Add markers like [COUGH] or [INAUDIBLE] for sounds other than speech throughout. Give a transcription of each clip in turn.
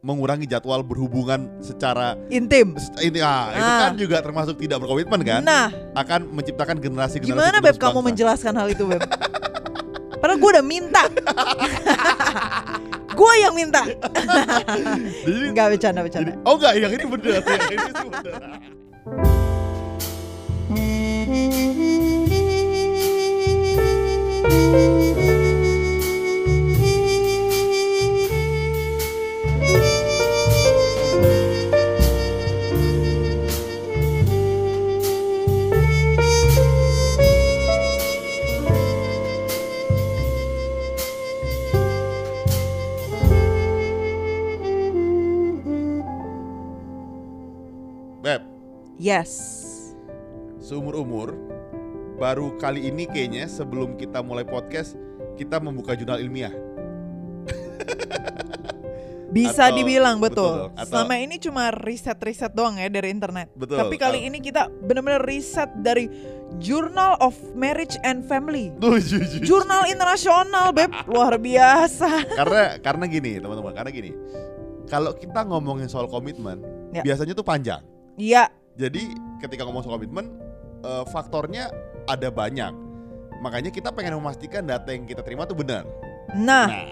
mengurangi jadwal berhubungan secara Intim. ini ah, itu Ah. kan juga termasuk tidak berkomitmen kan? Nah, Akan menciptakan generasi-generasi gimana penerus Beb kamu bangsa. menjelaskan hal itu Beb? Padahal gue udah minta. [LAUGHS] gue yang minta. [LAUGHS] Jadi, Enggak bercanda bercanda. jadi oh enggak, yang ini bener, yang ini bener. Beb, [LAUGHS] Yes. seumur umur baru kali ini kayaknya sebelum kita mulai podcast kita membuka jurnal ilmiah. [LAUGHS] Bisa Atau- dibilang betul, betul. atau- Selama ini cuma riset-riset doang ya dari internet. Betul. Tapi kali Atau- ini kita benar-benar riset dari Journal of Marriage and Family. [LAUGHS] Jurnal internasional, Beb. Luar biasa. [LAUGHS] karena karena gini teman-teman karena gini kalau kita ngomongin soal komitmen Ya. biasanya tuh panjang Iya, jadi ketika ngomong soal komitmen eh, faktornya ada banyak. Makanya kita pengen memastikan data yang kita terima tuh benar. Nah, nah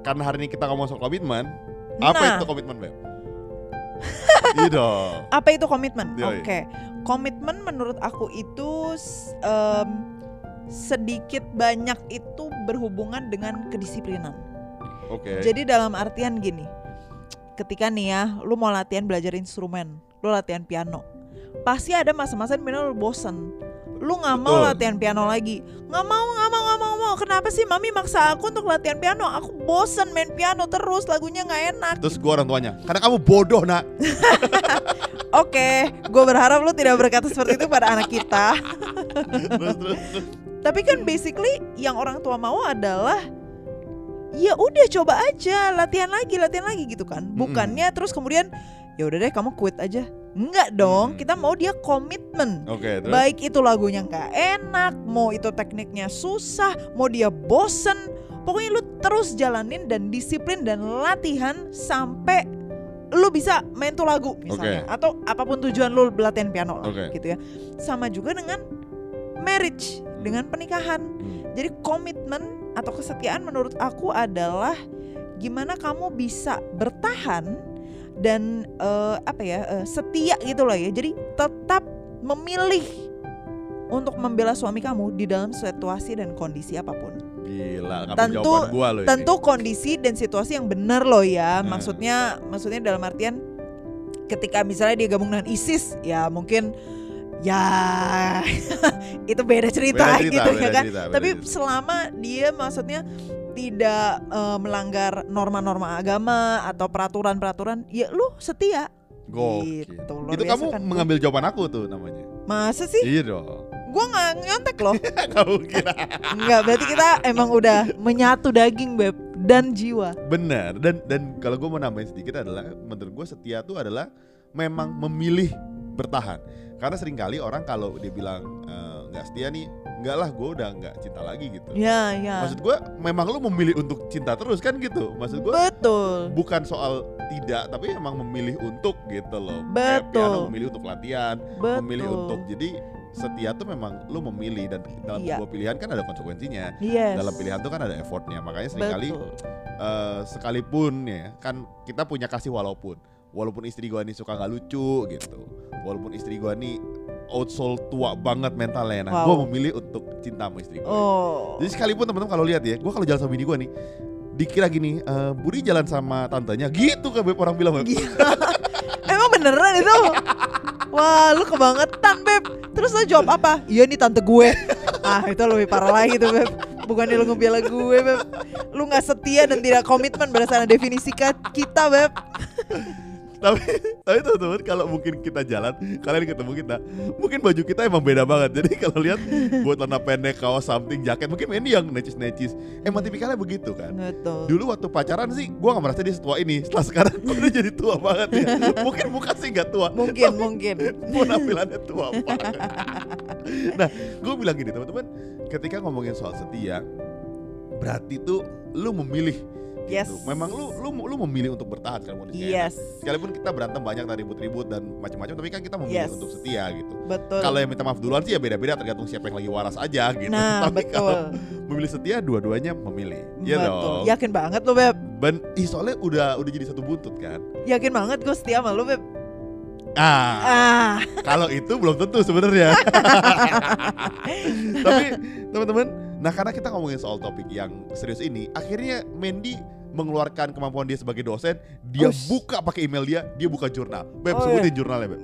karena hari ini kita ngomong soal komitmen Nah. apa itu komitmen beb? [LAUGHS] Iya dong. Apa itu komitmen? Oke, komitmen menurut aku itu em, sedikit banyak itu berhubungan dengan kedisiplinan. oke. Jadi dalam artian gini, ketika nih ya, lu mau latihan belajar instrumen, lu latihan piano, pasti ada masa-masa di mana lu bosen. Lu nggak mau Betul. latihan piano lagi, nggak mau, nggak mau, nggak mau, mau. Kenapa sih mami maksa aku untuk latihan piano? Aku bosen main piano terus, lagunya nggak enak. terus gua orang tuanya karena kamu bodoh nak [LAUGHS] Oke, gue berharap lu tidak berkata seperti itu pada anak kita. [LAUGHS] terus terus, terus. Tapi kan basically yang orang tua mau adalah ya udah coba aja latihan lagi latihan lagi gitu kan. Bukannya terus kemudian ya udah deh kamu quit aja. Enggak dong, Mm-mm. kita mau dia komitmen. terus Baik itu lagunya nggak enak, mau itu tekniknya susah, mau dia bosen, pokoknya lu terus jalanin dan disiplin dan latihan sampai lu bisa main tuh lagu misalnya atau apa pun tujuan lu latihan piano lah gitu ya. Sama juga dengan marriage, dengan pernikahan. Hmm. Jadi komitmen atau kesetiaan menurut aku adalah gimana kamu bisa bertahan dan eh, apa ya eh, setia gitu loh ya. Jadi tetap memilih untuk membela suami kamu di dalam situasi dan kondisi apa pun. gila kamu Tentu- gua loh ini. Tentu kondisi dan situasi yang benar loh ya. Hmm. Maksudnya maksudnya dalam artian ketika misalnya dia gabung dengan ISIS ya mungkin ya [LAUGHS] itu beda cerita, Beda cerita, gitu ya beda kan. cerita, beda Tapi cerita. selama dia maksudnya tidak eh, melanggar norma-norma agama atau peraturan-peraturan, ya lu setia. Gokil. Gitu, itu kamu kan, mengambil jawaban aku tuh namanya Masa sih? iya dong Gua nggak nyontek loh. [LAUGHS] kira Enggak, berarti kita emang udah menyatu daging beb dan jiwa. Benar dan dan kalau gue mau nambahin sedikit adalah menurut gue setia tuh adalah memang memilih bertahan karena sering kali orang kalau dia bilang eh, nggak setia nih nggak lah gue udah nggak cinta lagi gitu Ya, ya. maksud gue memang lu memilih untuk cinta terus kan gitu maksud gue Betul. bukan soal tidak tapi emang memilih untuk gitu loh Kayak Betul. piano memilih untuk latihan Betul. memilih untuk jadi setia tuh memang lu memilih dan dalam Iya. sebuah pilihan kan ada konsekuensinya Yes. dalam pilihan tuh kan ada effortnya makanya sering kali Betul. eh, sekalipun ya kan kita punya kasih walaupun walaupun istri gua nih suka nggak lucu gitu walaupun istri gua nih old soul tua banget mentalnya nah Wow. gua memilih untuk cinta sama istri gua Oh. jadi sekalipun teman-teman kalau lihat ya gua kalau jalan sama bini gua nih dikira gini eh, Budi jalan sama tantenya gitu kan Beb, orang bilang. [LAUGHS] Emang beneran itu? Wah, lu kebangetan, Beb. Terus lo jawab apa? Iya nih tante gue. Ah, itu lebih parah lagi tuh, Beb. Bukan lu ngebela gue, Beb. Lu nggak setia dan tidak komitmen berdasarkan definisi kita, Beb. [LAUGHS] tapi tapi teman-teman kalau mungkin kita jalan kalian ketemu kita mungkin baju kita emang beda banget. Jadi kalau lihat buat celana pendek kaos something jaket mungkin ini yang necis-necis. Emang tipikalnya begitu kan? Betul. dulu waktu pacaran sih gua nggak merasa dia setua ini. Setelah sekarang gua udah jadi tua banget ya? Mungkin muka sih nggak tua. Mungkin, mungkin. penampilannya tua banget. Nah gue bilang gini teman-teman ketika ngomongin soal setia berarti tuh lu memilih Yes. Gitu. Memang lu lu lu memilih untuk bertahan nggak enak. Yes, Sekalipun kita berantem banyak dan ribut-ribut dan macam-macam tapi kan kita memilih Yes. untuk setia gitu. betul. Kalau yang minta maaf duluan sih ya beda-beda tergantung siapa yang lagi waras aja gitu. Nah, [LAUGHS] tapi betul. kalau memilih setia dua-duanya memilih. Iya betul. dong. Yakin banget lo, Beb. Ben, ih soalnya udah udah jadi satu buntut kan. Yakin banget gue setia sama lo, Beb. Ah, Ah, kalau itu belum tentu sebenarnya. [LAUGHS] Tapi teman-teman, nah karena kita ngomongin soal topik yang serius ini, akhirnya Mandy mengeluarkan kemampuan dia sebagai dosen, dia Ush. buka pakai email dia, dia buka jurnal. Beb, Oh, sebutin jurnalnya, Beb.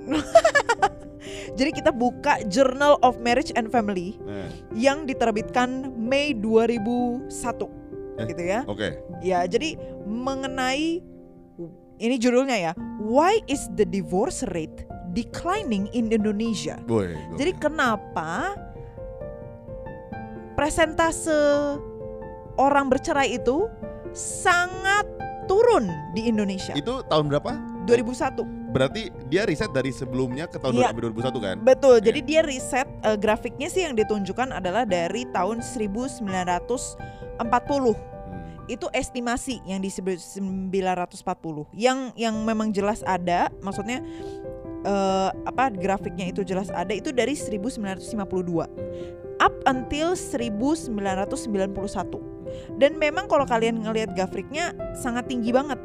[LAUGHS] jadi kita buka Journal of Marriage and Family Nah, yang diterbitkan Mei 2001 Eh. gitu ya. Oke. Ya, jadi mengenai ini judulnya ya, Why is the divorce rate declining in Indonesia? Boy. Jadi kenapa presentase orang bercerai itu sangat turun di Indonesia? itu tahun berapa? 2001. Berarti dia riset dari sebelumnya ke tahun Iya. 2021 kan? Betul. Iya. Jadi dia riset eh, grafiknya sih yang ditunjukkan adalah dari tahun 1940. Hmm. Itu estimasi yang di 1940. Yang yang memang jelas ada, maksudnya eh, apa grafiknya itu jelas ada itu dari 1952 up until 1991. Dan memang kalau kalian ngelihat grafiknya sangat tinggi banget.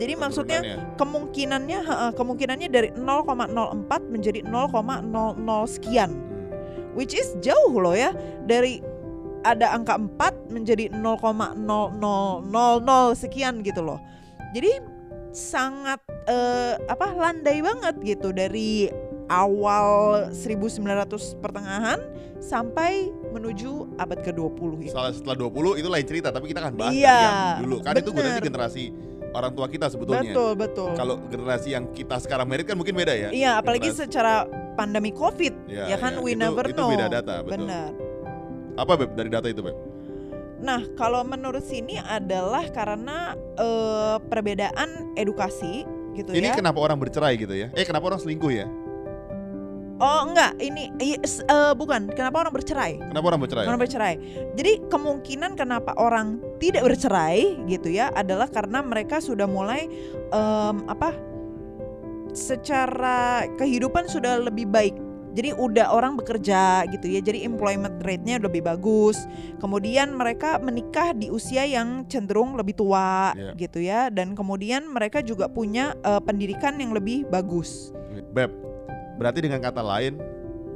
Jadi maksudnya kemungkinannya kemungkinannya dari 0,04 menjadi 0,00 sekian Hmm. which is jauh loh ya dari ada angka 4 menjadi 0,0000 sekian gitu loh jadi sangat eh, apa landai banget gitu dari awal 1900 pertengahan sampai menuju abad ke-20 itu. Setelah, setelah 20 itu lain cerita, tapi kita akan bahas Iya, yang dulu. Kan itu gue bener. generasi orang tua kita sebetulnya. Betul, betul. Kalau generasi yang kita sekarang merit kan mungkin beda ya. Iya, apalagi Generasi- secara pandemi Covid, Ya, ya kan ya, we itu- never itu know. beda data, betul. Benar. Apa Beb dari data itu Beb? Nah, kalau menurut sini adalah karena eh, perbedaan edukasi gitu Ini ya. kenapa orang bercerai gitu ya? Eh kenapa orang selingkuh ya? Oh, enggak, ini eh, bukan. Kenapa orang bercerai? Kenapa orang bercerai? Orang bercerai. Jadi kemungkinan kenapa orang tidak bercerai gitu ya adalah karena mereka sudah mulai em, apa? Secara kehidupan sudah lebih baik. Jadi udah orang bekerja gitu ya. Jadi employment rate-nya lebih bagus. Kemudian mereka menikah di usia yang cenderung lebih tua Iya. gitu ya dan kemudian mereka juga punya eh, pendidikan yang lebih bagus. Beb, berarti dengan kata lain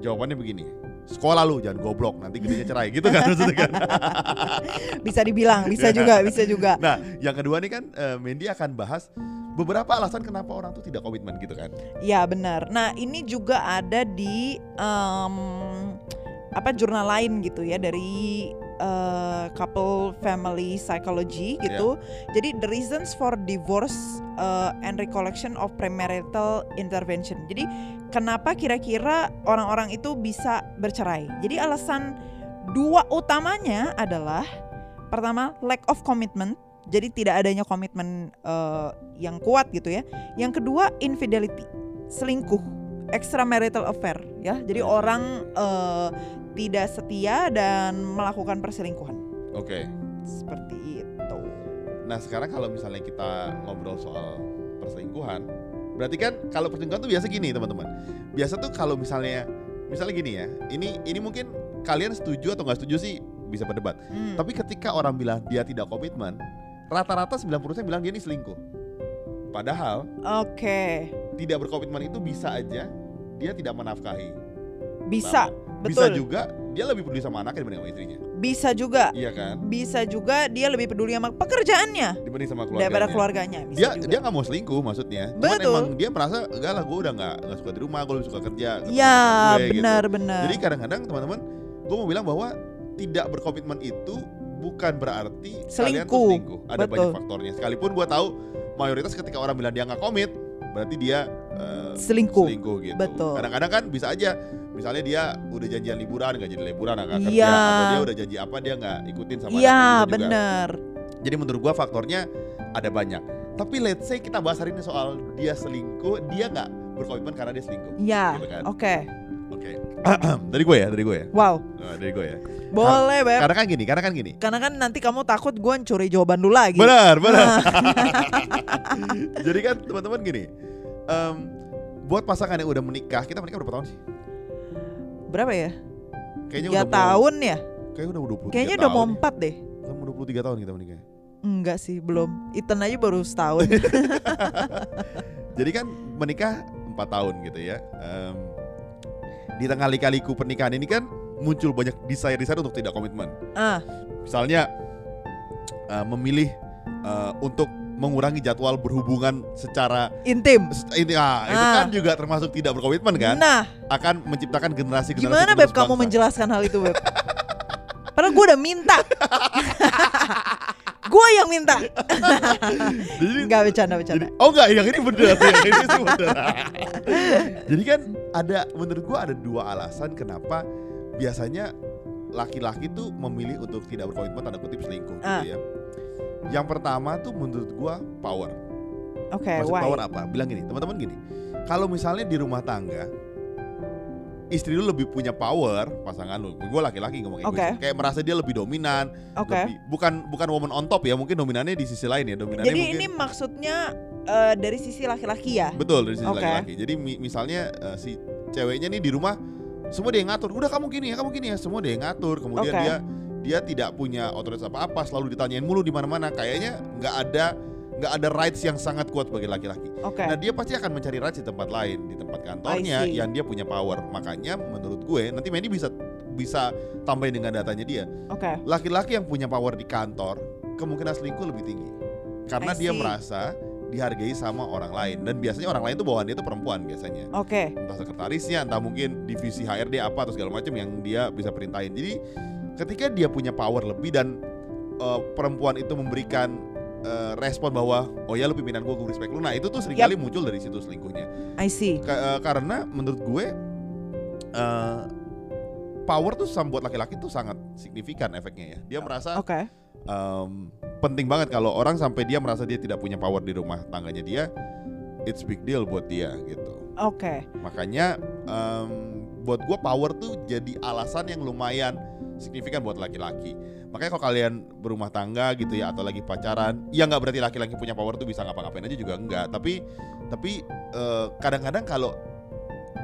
jawabannya begini. Sekolah lu jangan goblok nanti gedenya cerai gitu kan maksudnya kan. [LAUGHS] Bisa dibilang, bisa juga, [LAUGHS] bisa juga. Nah, yang kedua nih kan eh, Mendy akan bahas beberapa alasan kenapa orang tuh tidak komitmen gitu kan. Ya benar. Nah ini juga ada di em, apa jurnal lain gitu ya dari eh, couple family psychology gitu. Jadi the reasons for divorce eh, and recollection of premarital intervention. Jadi kenapa kira-kira orang-orang itu bisa bercerai? Jadi alasan dua utamanya adalah pertama lack of commitment. Jadi tidak adanya komitmen eh, yang kuat gitu ya. Yang kedua infidelity, selingkuh, extramarital affair ya. Jadi orang eh, tidak setia dan melakukan perselingkuhan. Oke. Seperti itu. Nah, sekarang kalau misalnya kita ngobrol soal perselingkuhan, berarti kan kalau perselingkuhan tuh biasa gini, teman-teman. Biasa tuh kalau misalnya misalnya gini ya. Ini ini mungkin kalian setuju atau nggak setuju sih bisa berdebat. Hmm. Tapi ketika orang bilang dia tidak komitmen, rata-rata 90% bilang dia ini selingkuh. Padahal Oke, tidak berkomitmen itu bisa aja dia tidak menafkahi. bisa, Pertama. Bisa betul. juga dia lebih peduli sama anaknya dibanding sama istrinya. Bisa juga, Iya kan? bisa juga dia lebih peduli sama pekerjaannya Dibanding sama keluarganya. daripada keluarganya. Bisa Dia juga. dia nggak mau selingkuh maksudnya. Cuman Betul. emang dia merasa enggak lah gue udah nggak nggak suka di rumah, gue lebih suka kerja. ketemu Ya teman gue," gitu. benar-benar. Jadi kadang-kadang teman-teman, gue mau bilang bahwa tidak berkomitmen itu bukan berarti kalian tuh Selingkuh. selingkuh. Ada Betul. banyak faktornya. Sekalipun gue tahu mayoritas ketika orang bilang dia nggak komit, berarti dia eh, Selingkuh. selingkuh gitu. Betul. Kadang-kadang kan bisa aja, misalnya dia udah janjian liburan nggak jadi liburan kerja, Iya. atau dia udah janji apa dia nggak ikutin sama Iya juga. benar. Jadi menurut gua faktornya ada banyak. Tapi let's say kita bahas hari ini soal dia selingkuh, dia nggak berkomitmen karena dia selingkuh. Ya, Gitu kan? oke. Oke. [CLEARS THROAT] dari gue ya, dari gue ya. Wow, Nah, dari gue ya. boleh Beb. Karena kan gini, karena kan gini. Karena kan nanti kamu takut gue curi jawaban dulu lagi. Benar, benar. Nah, [LAUGHS] Jadi kan teman-teman gini. em, buat pasangan yang udah menikah, kita menikah berapa tahun sih? berapa ya? Kayaknya udah mau- tahun ya? Kayaknya udah 23 Kayaknya udah mau tahun. empat deh. ya. Mau 23 tahun kita menikah. Enggak sih, belum. Ethan aja baru setahun. [LAUGHS] Jadi kan menikah 4 tahun gitu ya. Em, di tengah lika-liku pernikahan ini kan muncul banyak desire-desire untuk tidak komitmen. ah, Misalnya eh, memilih eh, untuk mengurangi jadwal berhubungan secara intim. ini ah, itu Ah. kan juga termasuk tidak berkomitmen kan? Nah, Akan menciptakan generasi-generasi gimana penerus Beb kamu menjelaskan hal itu Beb? [LAUGHS] Padahal gue udah minta. [LAUGHS] gue yang minta. [LAUGHS] Jadi Enggak bercanda bercanda. Jadi, oh enggak, yang ini bener, yang ini sih bener. Jadi kan ada, menurut gua ada dua alasan kenapa biasanya laki-laki tuh memilih untuk tidak berkomitmen tanda kutip selingkuh Ah. gitu ya. Yang pertama tuh menurut gua power. Oke, Maksud why? power apa? Bilang gini, teman-teman gini. Kalau misalnya di rumah tangga istri lu lebih punya power pasangan lu. Gue laki-laki ngomong kayak Oke. gitu. Kayak merasa dia lebih dominan, Oke. lebih- bukan bukan woman on top ya, mungkin dominannya di sisi lain ya. Dominannya Jadi mungkin ini maksudnya eh, dari sisi laki-laki ya? Betul dari sisi laki-laki. Jadi mi- misalnya eh, si ceweknya nih di rumah semua dia yang ngatur. Udah kamu gini ya, kamu gini ya, semua dia yang ngatur. Kemudian Oke. dia dia tidak punya otoritas apa-apa, selalu ditanyain mulu di mana-mana. Kayaknya nggak ada nggak ada rights yang sangat kuat bagi laki-laki. Oke. Nah dia pasti akan mencari rights di tempat lain, di tempat kantornya yang dia punya power. Makanya menurut gue nanti Mandy bisa bisa tambahin dengan datanya dia. Oke. Laki-laki yang punya power di kantor kemungkinan selingkuh lebih tinggi karena dia merasa dihargai sama orang lain dan biasanya orang lain tuh bawaan dia tuh perempuan biasanya Oke. entah sekretarisnya entah mungkin divisi HRD apa atau segala macam yang dia bisa perintahin jadi ketika dia punya power lebih dan eh, perempuan itu memberikan eh, respon bahwa oh ya lu pimpinan gue gue respect lu nah itu tuh sering kali muncul dari situ selingkuhnya I see. Ka- eh, karena menurut gue eh, power tuh sama buat laki-laki tuh sangat signifikan efeknya ya dia merasa Oke. em, penting banget kalau orang sampai dia merasa dia tidak punya power di rumah tangganya dia it's big deal buat dia gitu Oke. makanya em, buat gue power tuh jadi alasan yang lumayan signifikan buat laki-laki makanya kalau kalian berumah tangga gitu ya atau lagi pacaran ya nggak berarti laki-laki punya power tuh bisa ngapa-ngapain aja juga enggak tapi tapi eh, kadang-kadang kalau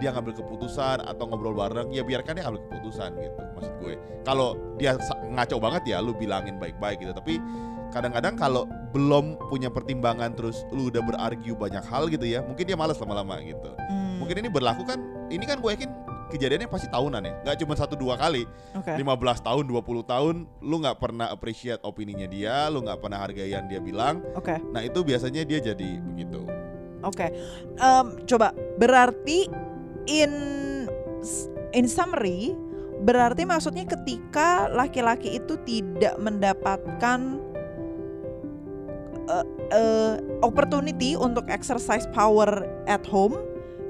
dia ngambil keputusan atau ngobrol bareng ya biarkan dia ngambil keputusan gitu maksud gue. Kalau dia ngaco banget ya lu bilangin baik-baik gitu. Tapi kadang-kadang kalau belum punya pertimbangan terus lu udah berargu banyak hal gitu ya mungkin dia malas lama-lama gitu. Hmm, mungkin ini berlaku kan ini kan gue yakin kejadiannya pasti tahunan ya nggak cuma satu dua kali Oke. 15 tahun 20 tahun lu nggak pernah appreciate opininya dia lu nggak pernah hargai yang dia bilang Oke. nah itu biasanya dia jadi begitu Oke. Em, coba berarti in in summary berarti maksudnya ketika laki-laki itu tidak mendapatkan eh, eh, opportunity untuk exercise power at home,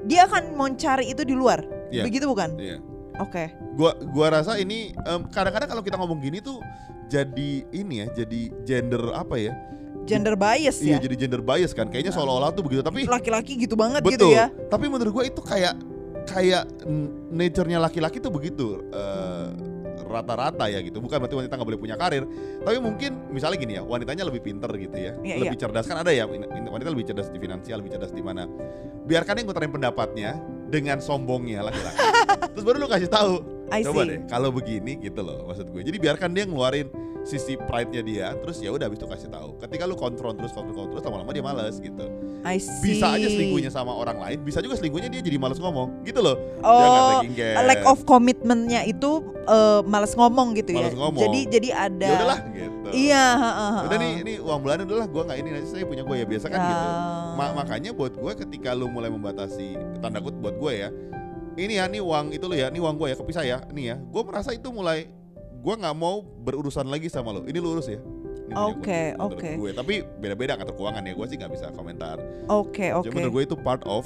dia akan mencari itu di luar. Iya. Begitu bukan? Iya. Oke. gua gua rasa ini em, kadang-kadang kalau kita ngomong gini tuh jadi ini ya jadi gender apa ya Gender bias iya ya. jadi gender bias kan kayaknya seolah-olah tuh begitu tapi Laki-laki gitu banget gitu betul ya. tapi menurut gue itu kayak kayak nature-nya laki-laki tuh begitu eh, rata-rata ya gitu bukan berarti wanita nggak boleh punya karir tapi mungkin misalnya gini ya wanitanya lebih pinter gitu ya Iya, lebih cerdas kan ada ya wanita lebih cerdas di finansial lebih cerdas di mana biarkan dia ngutarain pendapatnya dengan sombongnya laki-laki. Terus baru lu kasih tahu. I coba see. deh kalau begini gitu loh maksud gue. Jadi biarkan dia ngeluarin sisi pride-nya dia terus ya udah habis itu kasih tahu ketika lu kontrol terus kontrol terus lama-lama dia males gitu I see. bisa aja selingkuhnya sama orang lain bisa juga selingkuhnya dia jadi males ngomong gitu loh Oh, care lack of commitmentnya itu eh, males ngomong gitu ya. Males ngomong. Jadi jadi ada. ya udahlah gitu Iya. heeh, heeh. udah nih ini uang bulanan udahlah gue nggak ini nanti saya punya gue ya biasa kan Ya. gitu Ma- makanya buat gue ketika lu mulai membatasi tanda kutip buat gue ya ini ya nih uang itu lo ya ini uang gue ya kepisah ya nih ya gue merasa itu mulai gue nggak mau berurusan lagi sama lo ini lu urus ya Oke, oke. gue tapi beda-beda kantor keuangan ya gue sih nggak bisa komentar Oke oke. Cuma menurut gue itu part of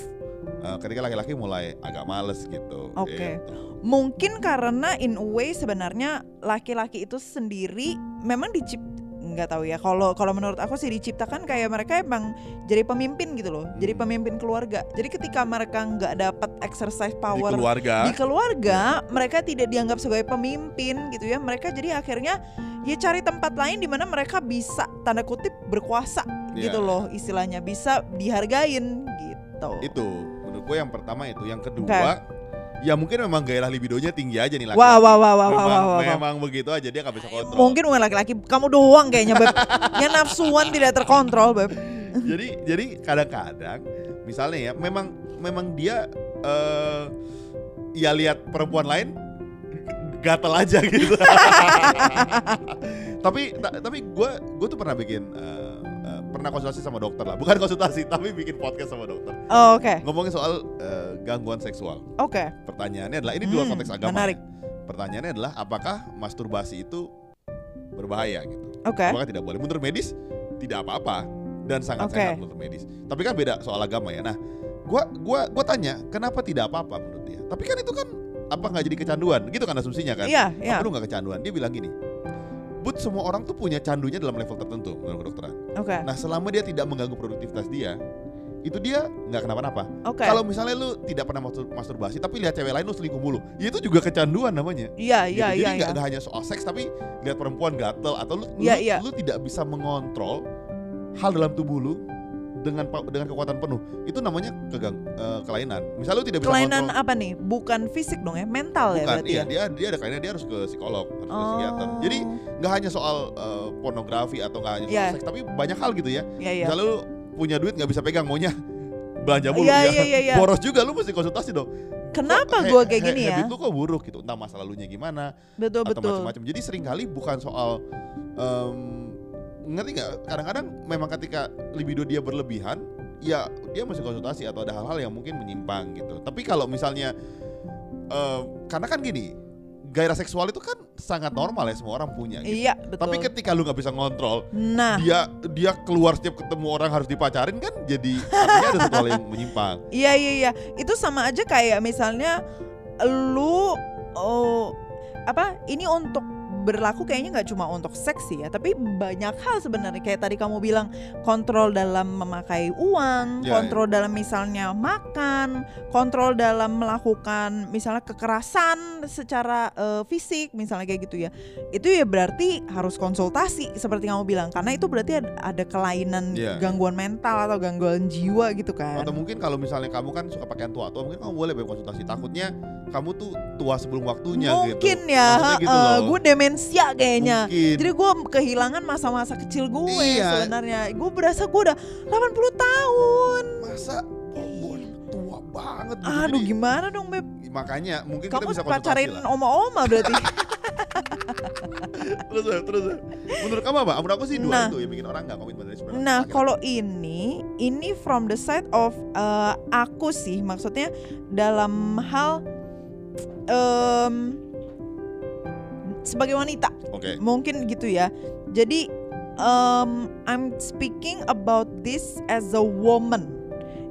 uh, ketika laki-laki mulai agak males gitu. Oke. gitu. Mungkin karena in a way sebenarnya laki-laki itu sendiri memang dicip nggak tahu ya. Kalau kalau menurut aku sih diciptakan kayak mereka emang jadi pemimpin gitu loh. Jadi Hmm. pemimpin keluarga. Jadi ketika mereka nggak dapat exercise Di power keluarga. di keluarga mereka tidak dianggap sebagai pemimpin gitu ya mereka jadi akhirnya ya cari tempat lain di mana mereka bisa tanda kutip berkuasa Iya. gitu loh istilahnya bisa dihargain gitu Itu menurut gue yang pertama itu, yang kedua ya mungkin memang gairah libidonya tinggi aja nih laki. wah wah wah wah wah wah, wah, wah. memang begitu aja dia nggak bisa kontrol. mungkin bukan laki-laki kamu doang kayaknya beb [LAUGHS] yang nafsuan tidak terkontrol beb jadi jadi kadang-kadang misalnya ya memang memang dia eh ya lihat perempuan lain gatel aja gitu. [LAUGHS] tapi ta- tapi gue gue tuh pernah bikin eh, pernah konsultasi sama dokter lah, bukan konsultasi tapi bikin podcast sama dokter Oh, oke ngomongin soal eh, gangguan seksual. oke Pertanyaannya adalah ini di luar Hmm, konteks agama. menarik. ya. Pertanyaannya adalah apakah masturbasi itu berbahaya gitu? oke Apakah tidak boleh? Menurut medis tidak apa-apa dan sangat Oke. sehat menurut medis. Tapi kan beda soal agama ya. Nah, gua gua gua tanya, kenapa tidak apa-apa menurut dia? Tapi kan itu kan apa nggak jadi kecanduan? Gitu kan asumsinya kan? iya iya Apa lu nggak kecanduan? Dia bilang gini. But semua orang tuh punya candunya dalam level tertentu menurut kedokteran. oke Nah, selama dia tidak mengganggu produktivitas dia, itu dia nggak kenapa-napa. oke Kalau misalnya lu tidak pernah mastur- masturbasi tapi lihat cewek lain lu selingkuh mulu, ya itu juga kecanduan namanya. iya gitu. iya Jadi iya nggak iya hanya soal seks tapi lihat perempuan gatel atau lu Iya, lu, iya. lu tidak bisa mengontrol hal dalam tubuh lu dengan dengan kekuatan penuh. Itu namanya kegang eh, kelainan. Misal lu tidak bisa kelainan mengontrol apa nih bukan fisik dong ya mental ya bukan berarti iya ya dia dia ada kelainan dia harus ke psikolog, harus ke psikiater. Oh. Jadi nggak hanya soal eh, pornografi atau nggak hanya soal Iya. seks tapi banyak hal gitu ya. iya iya Misalnya lu punya duit nggak bisa pegang maunya belanja mulu Iya, ya. iya, iya, iya. Boros juga lu mesti konsultasi dong. kenapa gue kayak gini ya Habit lu kok buruk gitu. Entah masa lalunya gimana, betul atau macam-macam. Jadi sering kali bukan soal em, ngerti nggak? Kadang-kadang memang ketika libido dia berlebihan, ya dia mesti konsultasi atau ada hal-hal yang mungkin menyimpang gitu. Tapi kalau misalnya em, karena kan gini, gairah seksual itu kan sangat normal ya semua orang punya gitu. iya betul Tapi ketika lu nggak bisa ngontrol, nah dia dia keluar setiap ketemu orang harus dipacarin kan jadi artinya ada hal yang menyimpang. [LAUGHS] Iya iya iya, itu sama aja kayak misalnya lu oh apa ini untuk berlaku kayaknya nggak cuma untuk seks sih ya, tapi banyak hal sebenarnya kayak tadi kamu bilang kontrol dalam memakai uang, Ya, kontrol dalam misalnya makan, kontrol dalam melakukan misalnya kekerasan secara eh, fisik misalnya kayak gitu ya. Itu ya berarti harus konsultasi seperti kamu bilang karena itu berarti ada, ada kelainan Iya. gangguan mental atau gangguan jiwa gitu kan. Atau mungkin kalau misalnya kamu kan suka pakaian tua-tua, mungkin kamu boleh berkonsultasi. Takutnya kamu tuh tua sebelum waktunya Mungkin gitu. ya, Maksudnya gitu loh. gue demensia kayaknya. Mungkin. Jadi gue kehilangan masa-masa kecil gue Iya. sebenarnya. Gue berasa gue udah 80 tahun. masa oh, boy, tua banget. Aduh Jadi, gimana dong Beb? makanya mungkin kita Kamu bisa konsultasi pacarin oma-oma berarti. [LAUGHS] terus terus. Menurut kamu apa? Menurut aku sih dua Nah. itu yang bikin orang nggak komitmen dari sebenarnya. nah kalau ini, ini from the side of eh, aku sih maksudnya dalam hal em, sebagai wanita. Oke. mungkin gitu ya. Jadi um, I'm speaking about this as a woman.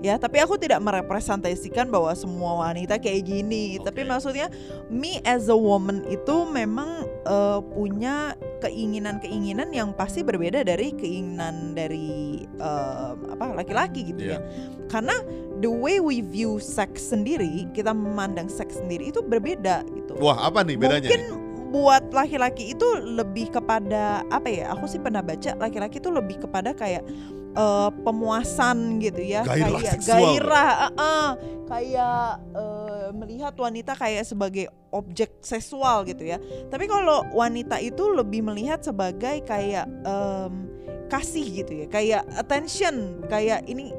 Ya, tapi aku tidak merepresentasikan bahwa semua wanita kayak gini. Oke. Tapi maksudnya me as a woman itu memang uh, punya keinginan-keinginan yang pasti berbeda dari keinginan dari um, apa laki-laki gitu Iya. ya. Karena the way we view seks sendiri, kita memandang seks sendiri itu berbeda gitu Wah, apa nih bedanya? mungkin nih? Buat laki-laki itu lebih kepada apa ya aku sih pernah baca laki-laki itu lebih kepada kayak eh, pemuasan gitu ya Gairah kayak seksual. gairah eh, eh, kayak eh, melihat wanita kayak sebagai objek seksual gitu ya tapi kalau wanita itu lebih melihat sebagai kayak em, kasih gitu ya kayak attention kayak ini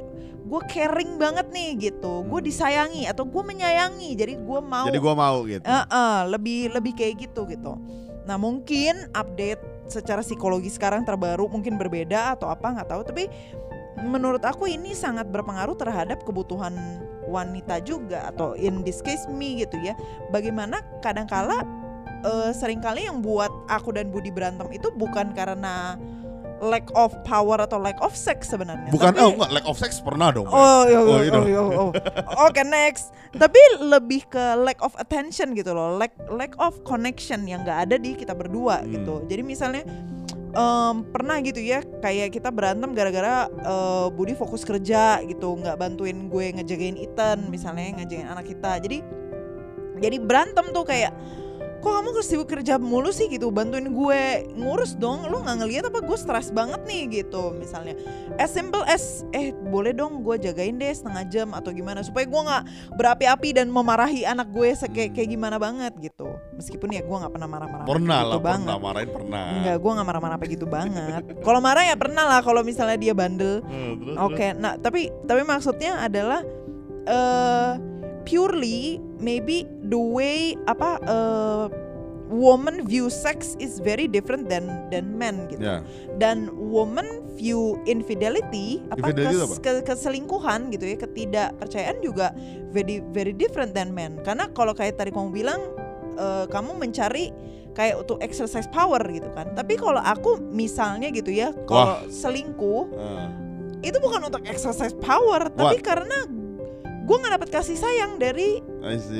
gue caring banget nih gitu gue Hmm. disayangi atau gue menyayangi jadi gue mau Jadi gua mau gitu. Eh, eh, lebih lebih kayak gitu gitu. Nah mungkin update secara psikologi sekarang terbaru mungkin berbeda atau apa nggak tahu. Tapi menurut aku ini sangat berpengaruh terhadap kebutuhan wanita juga atau in this case me gitu ya. Bagaimana kadangkala eh, sering kali yang buat aku dan Budi berantem itu bukan karena lack of power atau lack of sex sebenarnya. Bukan Tapi- oh enggak lack of sex pernah dong. Oh, iya, Oh, oh, itu. oh, iya, oh. Oke next. Tapi lebih ke lack of attention gitu loh, lack lack of connection yang nggak ada di kita berdua Hmm. gitu. Jadi misalnya em, pernah gitu ya kayak kita berantem gara-gara eh, Budi fokus kerja gitu nggak bantuin gue ngejagain Ethan misalnya ngejagain anak kita jadi jadi berantem tuh kayak kok kamu sibuk kerja mulu sih gitu bantuin gue ngurus dong lu nggak ngeliat apa gue stres banget nih gitu misalnya as simple as eh boleh dong gue jagain deh setengah jam atau gimana supaya gue nggak berapi-api dan memarahi anak gue kayak kayak gimana banget gitu meskipun ya gue nggak pernah marah-marah Pernah gitu lah, banget pernah marahin pernah. Enggak, gue gak marah-marah apa gitu banget. Kalau marah ya pernah lah kalau misalnya dia bandel. Terus, Oke, nah tapi tapi maksudnya adalah eh purely maybe the way apa eh woman view sex is very different than than men gitu. Ya, Dan woman view infidelity apa Infidelity kes- ke- keselingkuhan gitu ya, ketidakpercayaan juga very very different than men. Karena kalau kayak tadi kamu bilang eh, kamu mencari kayak untuk exercise power gitu kan. Tapi kalau aku misalnya gitu ya, kalau selingkuh eh, itu bukan untuk exercise power, tapi karena gue nggak dapet kasih sayang dari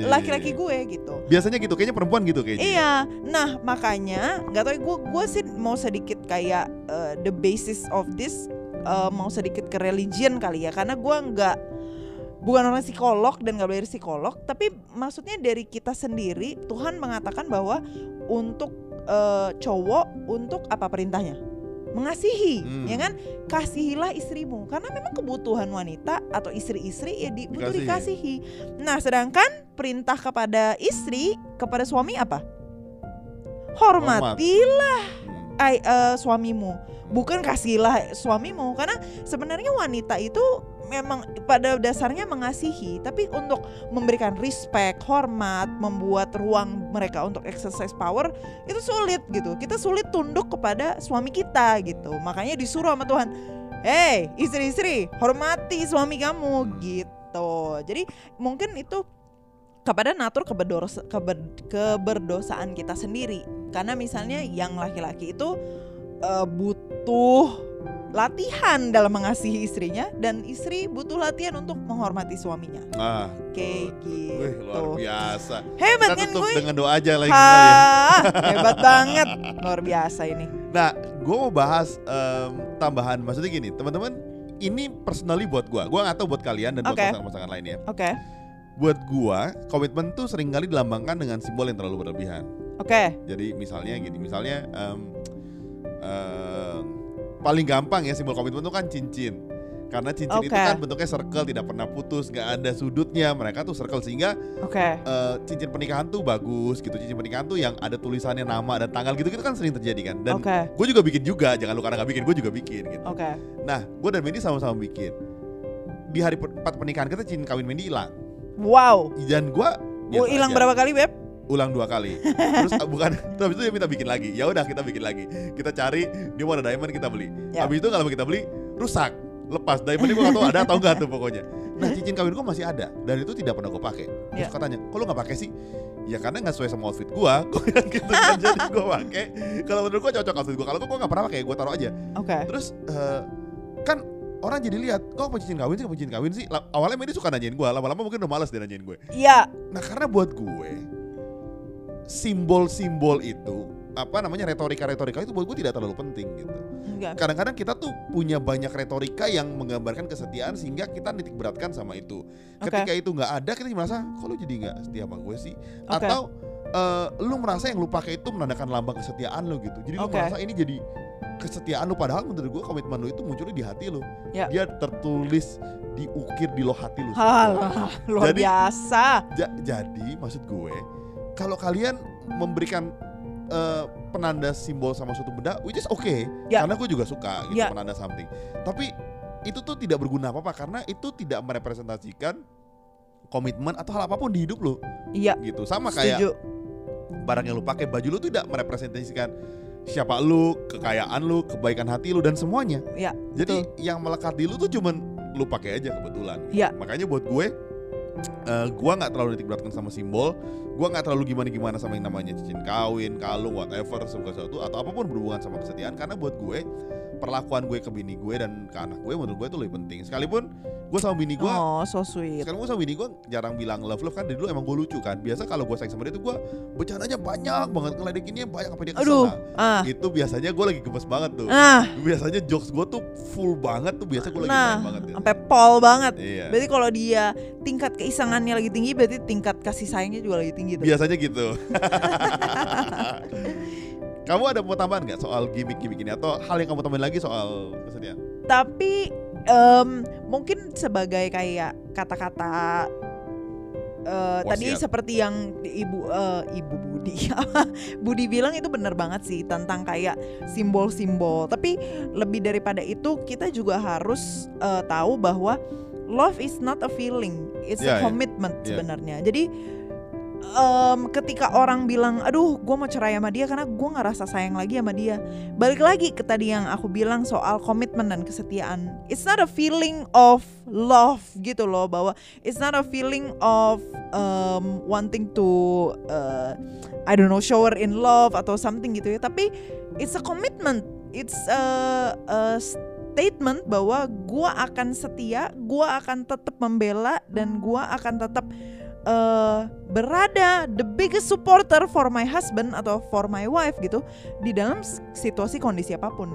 laki-laki gue gitu. Biasanya gitu, kayaknya perempuan gitu kayaknya. Iya, nah makanya nggak tahu gue gue sih mau sedikit kayak uh, the basis of this uh, mau sedikit ke religion kali ya karena gue nggak bukan orang psikolog dan nggak belajar psikolog tapi maksudnya dari kita sendiri Tuhan mengatakan bahwa untuk uh, cowok untuk apa perintahnya mengasihi Hmm. ya kan kasihilah istrimu karena memang kebutuhan wanita atau istri-istri ya di, butuh Dikasihi. nah sedangkan perintah kepada istri kepada suami apa hormatilah Hmm. ai- eh, suamimu bukan kasihilah suamimu karena sebenarnya wanita itu memang pada dasarnya mengasihi tapi untuk memberikan respect hormat membuat ruang mereka untuk exercise power itu sulit gitu. Kita sulit tunduk kepada suami kita gitu. Makanya disuruh sama Tuhan Hei istri-istri hormati suami kamu gitu. Jadi mungkin itu kepada natur keberdosa, keber- keberdosaan kita sendiri. Karena misalnya yang laki-laki itu eh, butuh latihan dalam mengasihi istrinya dan istri butuh latihan untuk menghormati suaminya Ah, kayak wih, luar gitu biasa. hebat Kita kan gue dengan doa aja lagi kali ya. [LAUGHS] Hebat banget luar biasa ini Nah, gue mau bahas em, tambahan. Maksudnya gini, teman-teman, ini personally buat gue. Gue gak tahu buat kalian dan buat Oke. pasangan-pasangan lainnya. oke Buat gue, komitmen tuh sering kali dilambangkan dengan simbol yang terlalu berlebihan. oke Jadi misalnya gini, misalnya em, paling gampang ya simbol komitmen itu kan cincin. Karena cincin itu Oke. kan bentuknya circle, tidak pernah putus, gak ada sudutnya. Mereka tuh circle sehingga oke eh, cincin pernikahan tuh bagus gitu. Cincin pernikahan tuh yang ada tulisannya nama dan tanggal gitu gitu kan sering terjadi kan. Dan oke gue juga bikin juga, jangan lu karena gak bikin, gue juga bikin gitu. oke Nah, gue dan Mendy sama-sama bikin. Di hari per- empat pernikahan kita cincin kawin Mendy hilang. wow Dan gue Oh, hilang berapa kali beb ulang dua kali. Terus ah, bukan, terus [LAUGHS] habis itu dia minta bikin lagi. Ya udah kita bikin lagi. Kita cari dia mau ada diamond kita beli. Ya. Habis itu kalau kita beli rusak, lepas. Diamondnya gue gak tahu ada atau enggak tuh pokoknya. Nah cincin kawin gue masih ada dan itu tidak pernah gue pakai. Terus Ya. katanya, kok lu nggak pakai sih? Ya karena nggak sesuai sama outfit gue. [LAUGHS] Gue bilang gitu kan jadi gue pakai. Kalau menurut gue cocok outfit gue. Kalau gue nggak pernah pakai, gue taruh aja. oke Terus eh, kan orang jadi lihat, kok apa cincin kawin sih, apa cincin kawin sih? Awalnya Medi suka nanyain gue, lama-lama mungkin udah males dia nanyain gue. iya Nah karena buat gue simbol-simbol itu apa namanya retorika-retorika itu buat gue tidak terlalu penting gitu. Kadang-kadang kita tuh punya banyak retorika yang menggambarkan kesetiaan sehingga kita nitik beratkan sama itu. Oke. Ketika itu nggak ada kita merasa kok lu jadi nggak setia sama gue sih? Oke. Atau eh, lu merasa yang lu pakai itu menandakan lambang kesetiaan lu gitu. Jadi lu Oke. merasa ini jadi kesetiaan lu padahal menurut gue komitmen lu itu munculnya di hati lu. Ya. Dia tertulis diukir di loh hati lu. Halah, luar Jadi- biasa Ja- jadi maksud gue kalau kalian memberikan eh, penanda simbol sama suatu benda which is okay. Ya. karena gue juga suka gitu Ya. penanda something. Tapi itu tuh tidak berguna apa-apa karena itu tidak merepresentasikan komitmen atau hal apa pun di hidup lo. Iya gitu. Sama kayak setuju. barang yang lu pakai baju lu tidak merepresentasikan siapa lu kekayaan lu kebaikan hati lu dan semuanya. Ya, jadi yang melekat di lu tuh cuman lu pakai aja kebetulan. Ya. makanya buat gue eh gua nggak terlalu nitik beratkan sama simbol. Gua nggak terlalu gimana gimana sama yang namanya cincin kawin kalung whatever sesuatu atau apa pun berhubungan sama kesetiaan. Karena buat gue perlakuan gue ke bini gue dan ke anak gue menurut gue itu lebih penting. Sekalipun gue sama bini gue Oh, so sweet. sekarang gue sama bini gue jarang bilang love love kan dari dulu emang gue lucu kan biasa kalau gue sayang sama dia tuh gue bercandanya banyak banget ngeledekinnya banyak sampai dia kesel Aduh. Nah, Ah. itu biasanya gue lagi gemes banget tuh Ah, biasanya jokes gue tuh full banget tuh biasa gue lagi Nah, main banget ya. sampai pol banget. iya Berarti kalau dia tingkat keisangannya lagi tinggi, berarti tingkat kasih sayangnya juga lagi tinggi tuh. biasanya gitu [LAUGHS] kamu ada mau tambahan nggak soal gimmick-gimmick ini atau hal yang kamu tambahin lagi soal kesedihan Tapi em, mungkin sebagai kayak kata-kata eh, tadi seperti yang ibu eh, ibu Budi [LAUGHS] Budi bilang itu benar banget sih tentang kayak simbol-simbol. Tapi lebih daripada itu kita juga harus eh, tahu bahwa love is not a feeling, it's Ya, a ya. commitment Ya. sebenarnya. Jadi em, ketika orang bilang, aduh, gue mau cerai sama dia karena gue nggak rasa sayang lagi sama dia. Balik lagi ke tadi yang aku bilang soal komitmen dan kesetiaan. It's not a feeling of love gitu loh, bahwa it's not a feeling of um, wanting to, uh, I don't know, shower in love atau something gitu ya. Tapi it's a commitment. It's a, a statement bahwa gue akan setia, gue akan tetap membela dan gue akan tetap eh, berada the biggest supporter for my husband atau for my wife gitu di dalam situasi kondisi apa pun.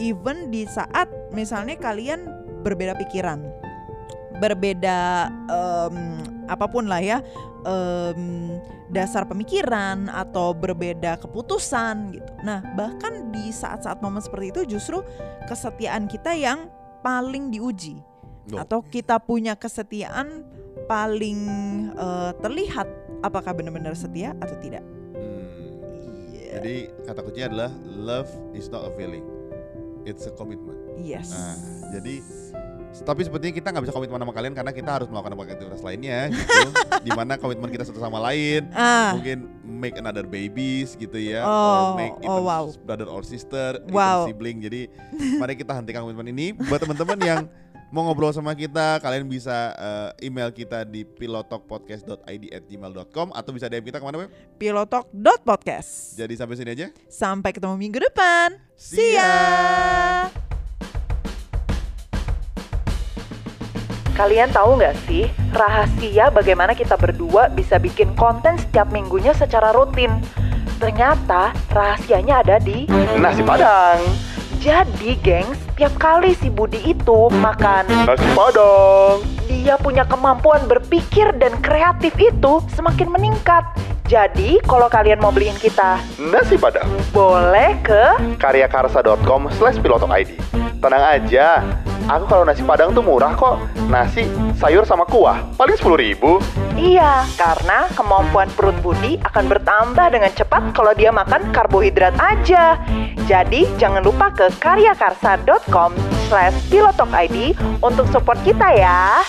Even di saat misalnya kalian berbeda pikiran berbeda em, apa pun lah ya em, dasar pemikiran atau berbeda keputusan gitu. Nah bahkan di saat-saat momen seperti itu justru kesetiaan kita yang paling diuji Loh. atau kita punya kesetiaan paling eh, terlihat apakah benar-benar setia atau tidak. Hmm. Iya. jadi kata kuncinya adalah love is not a feeling it's a commitment Yes. Nah, jadi tapi sepertinya kita nggak bisa komitmen sama kalian karena kita harus melakukan aktivitas lainnya [LAUGHS] gitu. Di mana komitmen kita satu sama lain, ah, mungkin make another babies gitu ya, Oh, or make oh, wow. brother or sister, even Wow. sibling. Jadi mari kita hentikan komitmen ini. Buat teman-teman yang [LAUGHS] mau ngobrol sama kita, kalian bisa eh, email kita di pilotokpodcast.id@gmail.com atau bisa DM kita ke mana pilotok.podcast. Jadi sampai sini aja. Sampai ketemu minggu depan. See See ya. Kalian tahu nggak sih rahasia bagaimana kita berdua bisa bikin konten setiap minggunya secara rutin? Ternyata rahasianya ada di Nasi Padang. Jadi, gengs, tiap kali si Budi itu makan, Nasi Padang. Dia punya kemampuan berpikir dan kreatif itu semakin meningkat. Jadi, kalau kalian mau beliin kita, Nasi Padang. boleh ke Karyakarsa.com slash pilotok ID. Tenang aja, aku kalau nasi Padang tuh murah kok. Nasi, sayur sama kuah, paling 10 ribu. Iya, karena kemampuan perut Budi akan bertambah dengan cepat kalau dia makan karbohidrat aja. Jadi, jangan lupa ke karyakarsa.com slash pilotokid untuk support kita ya.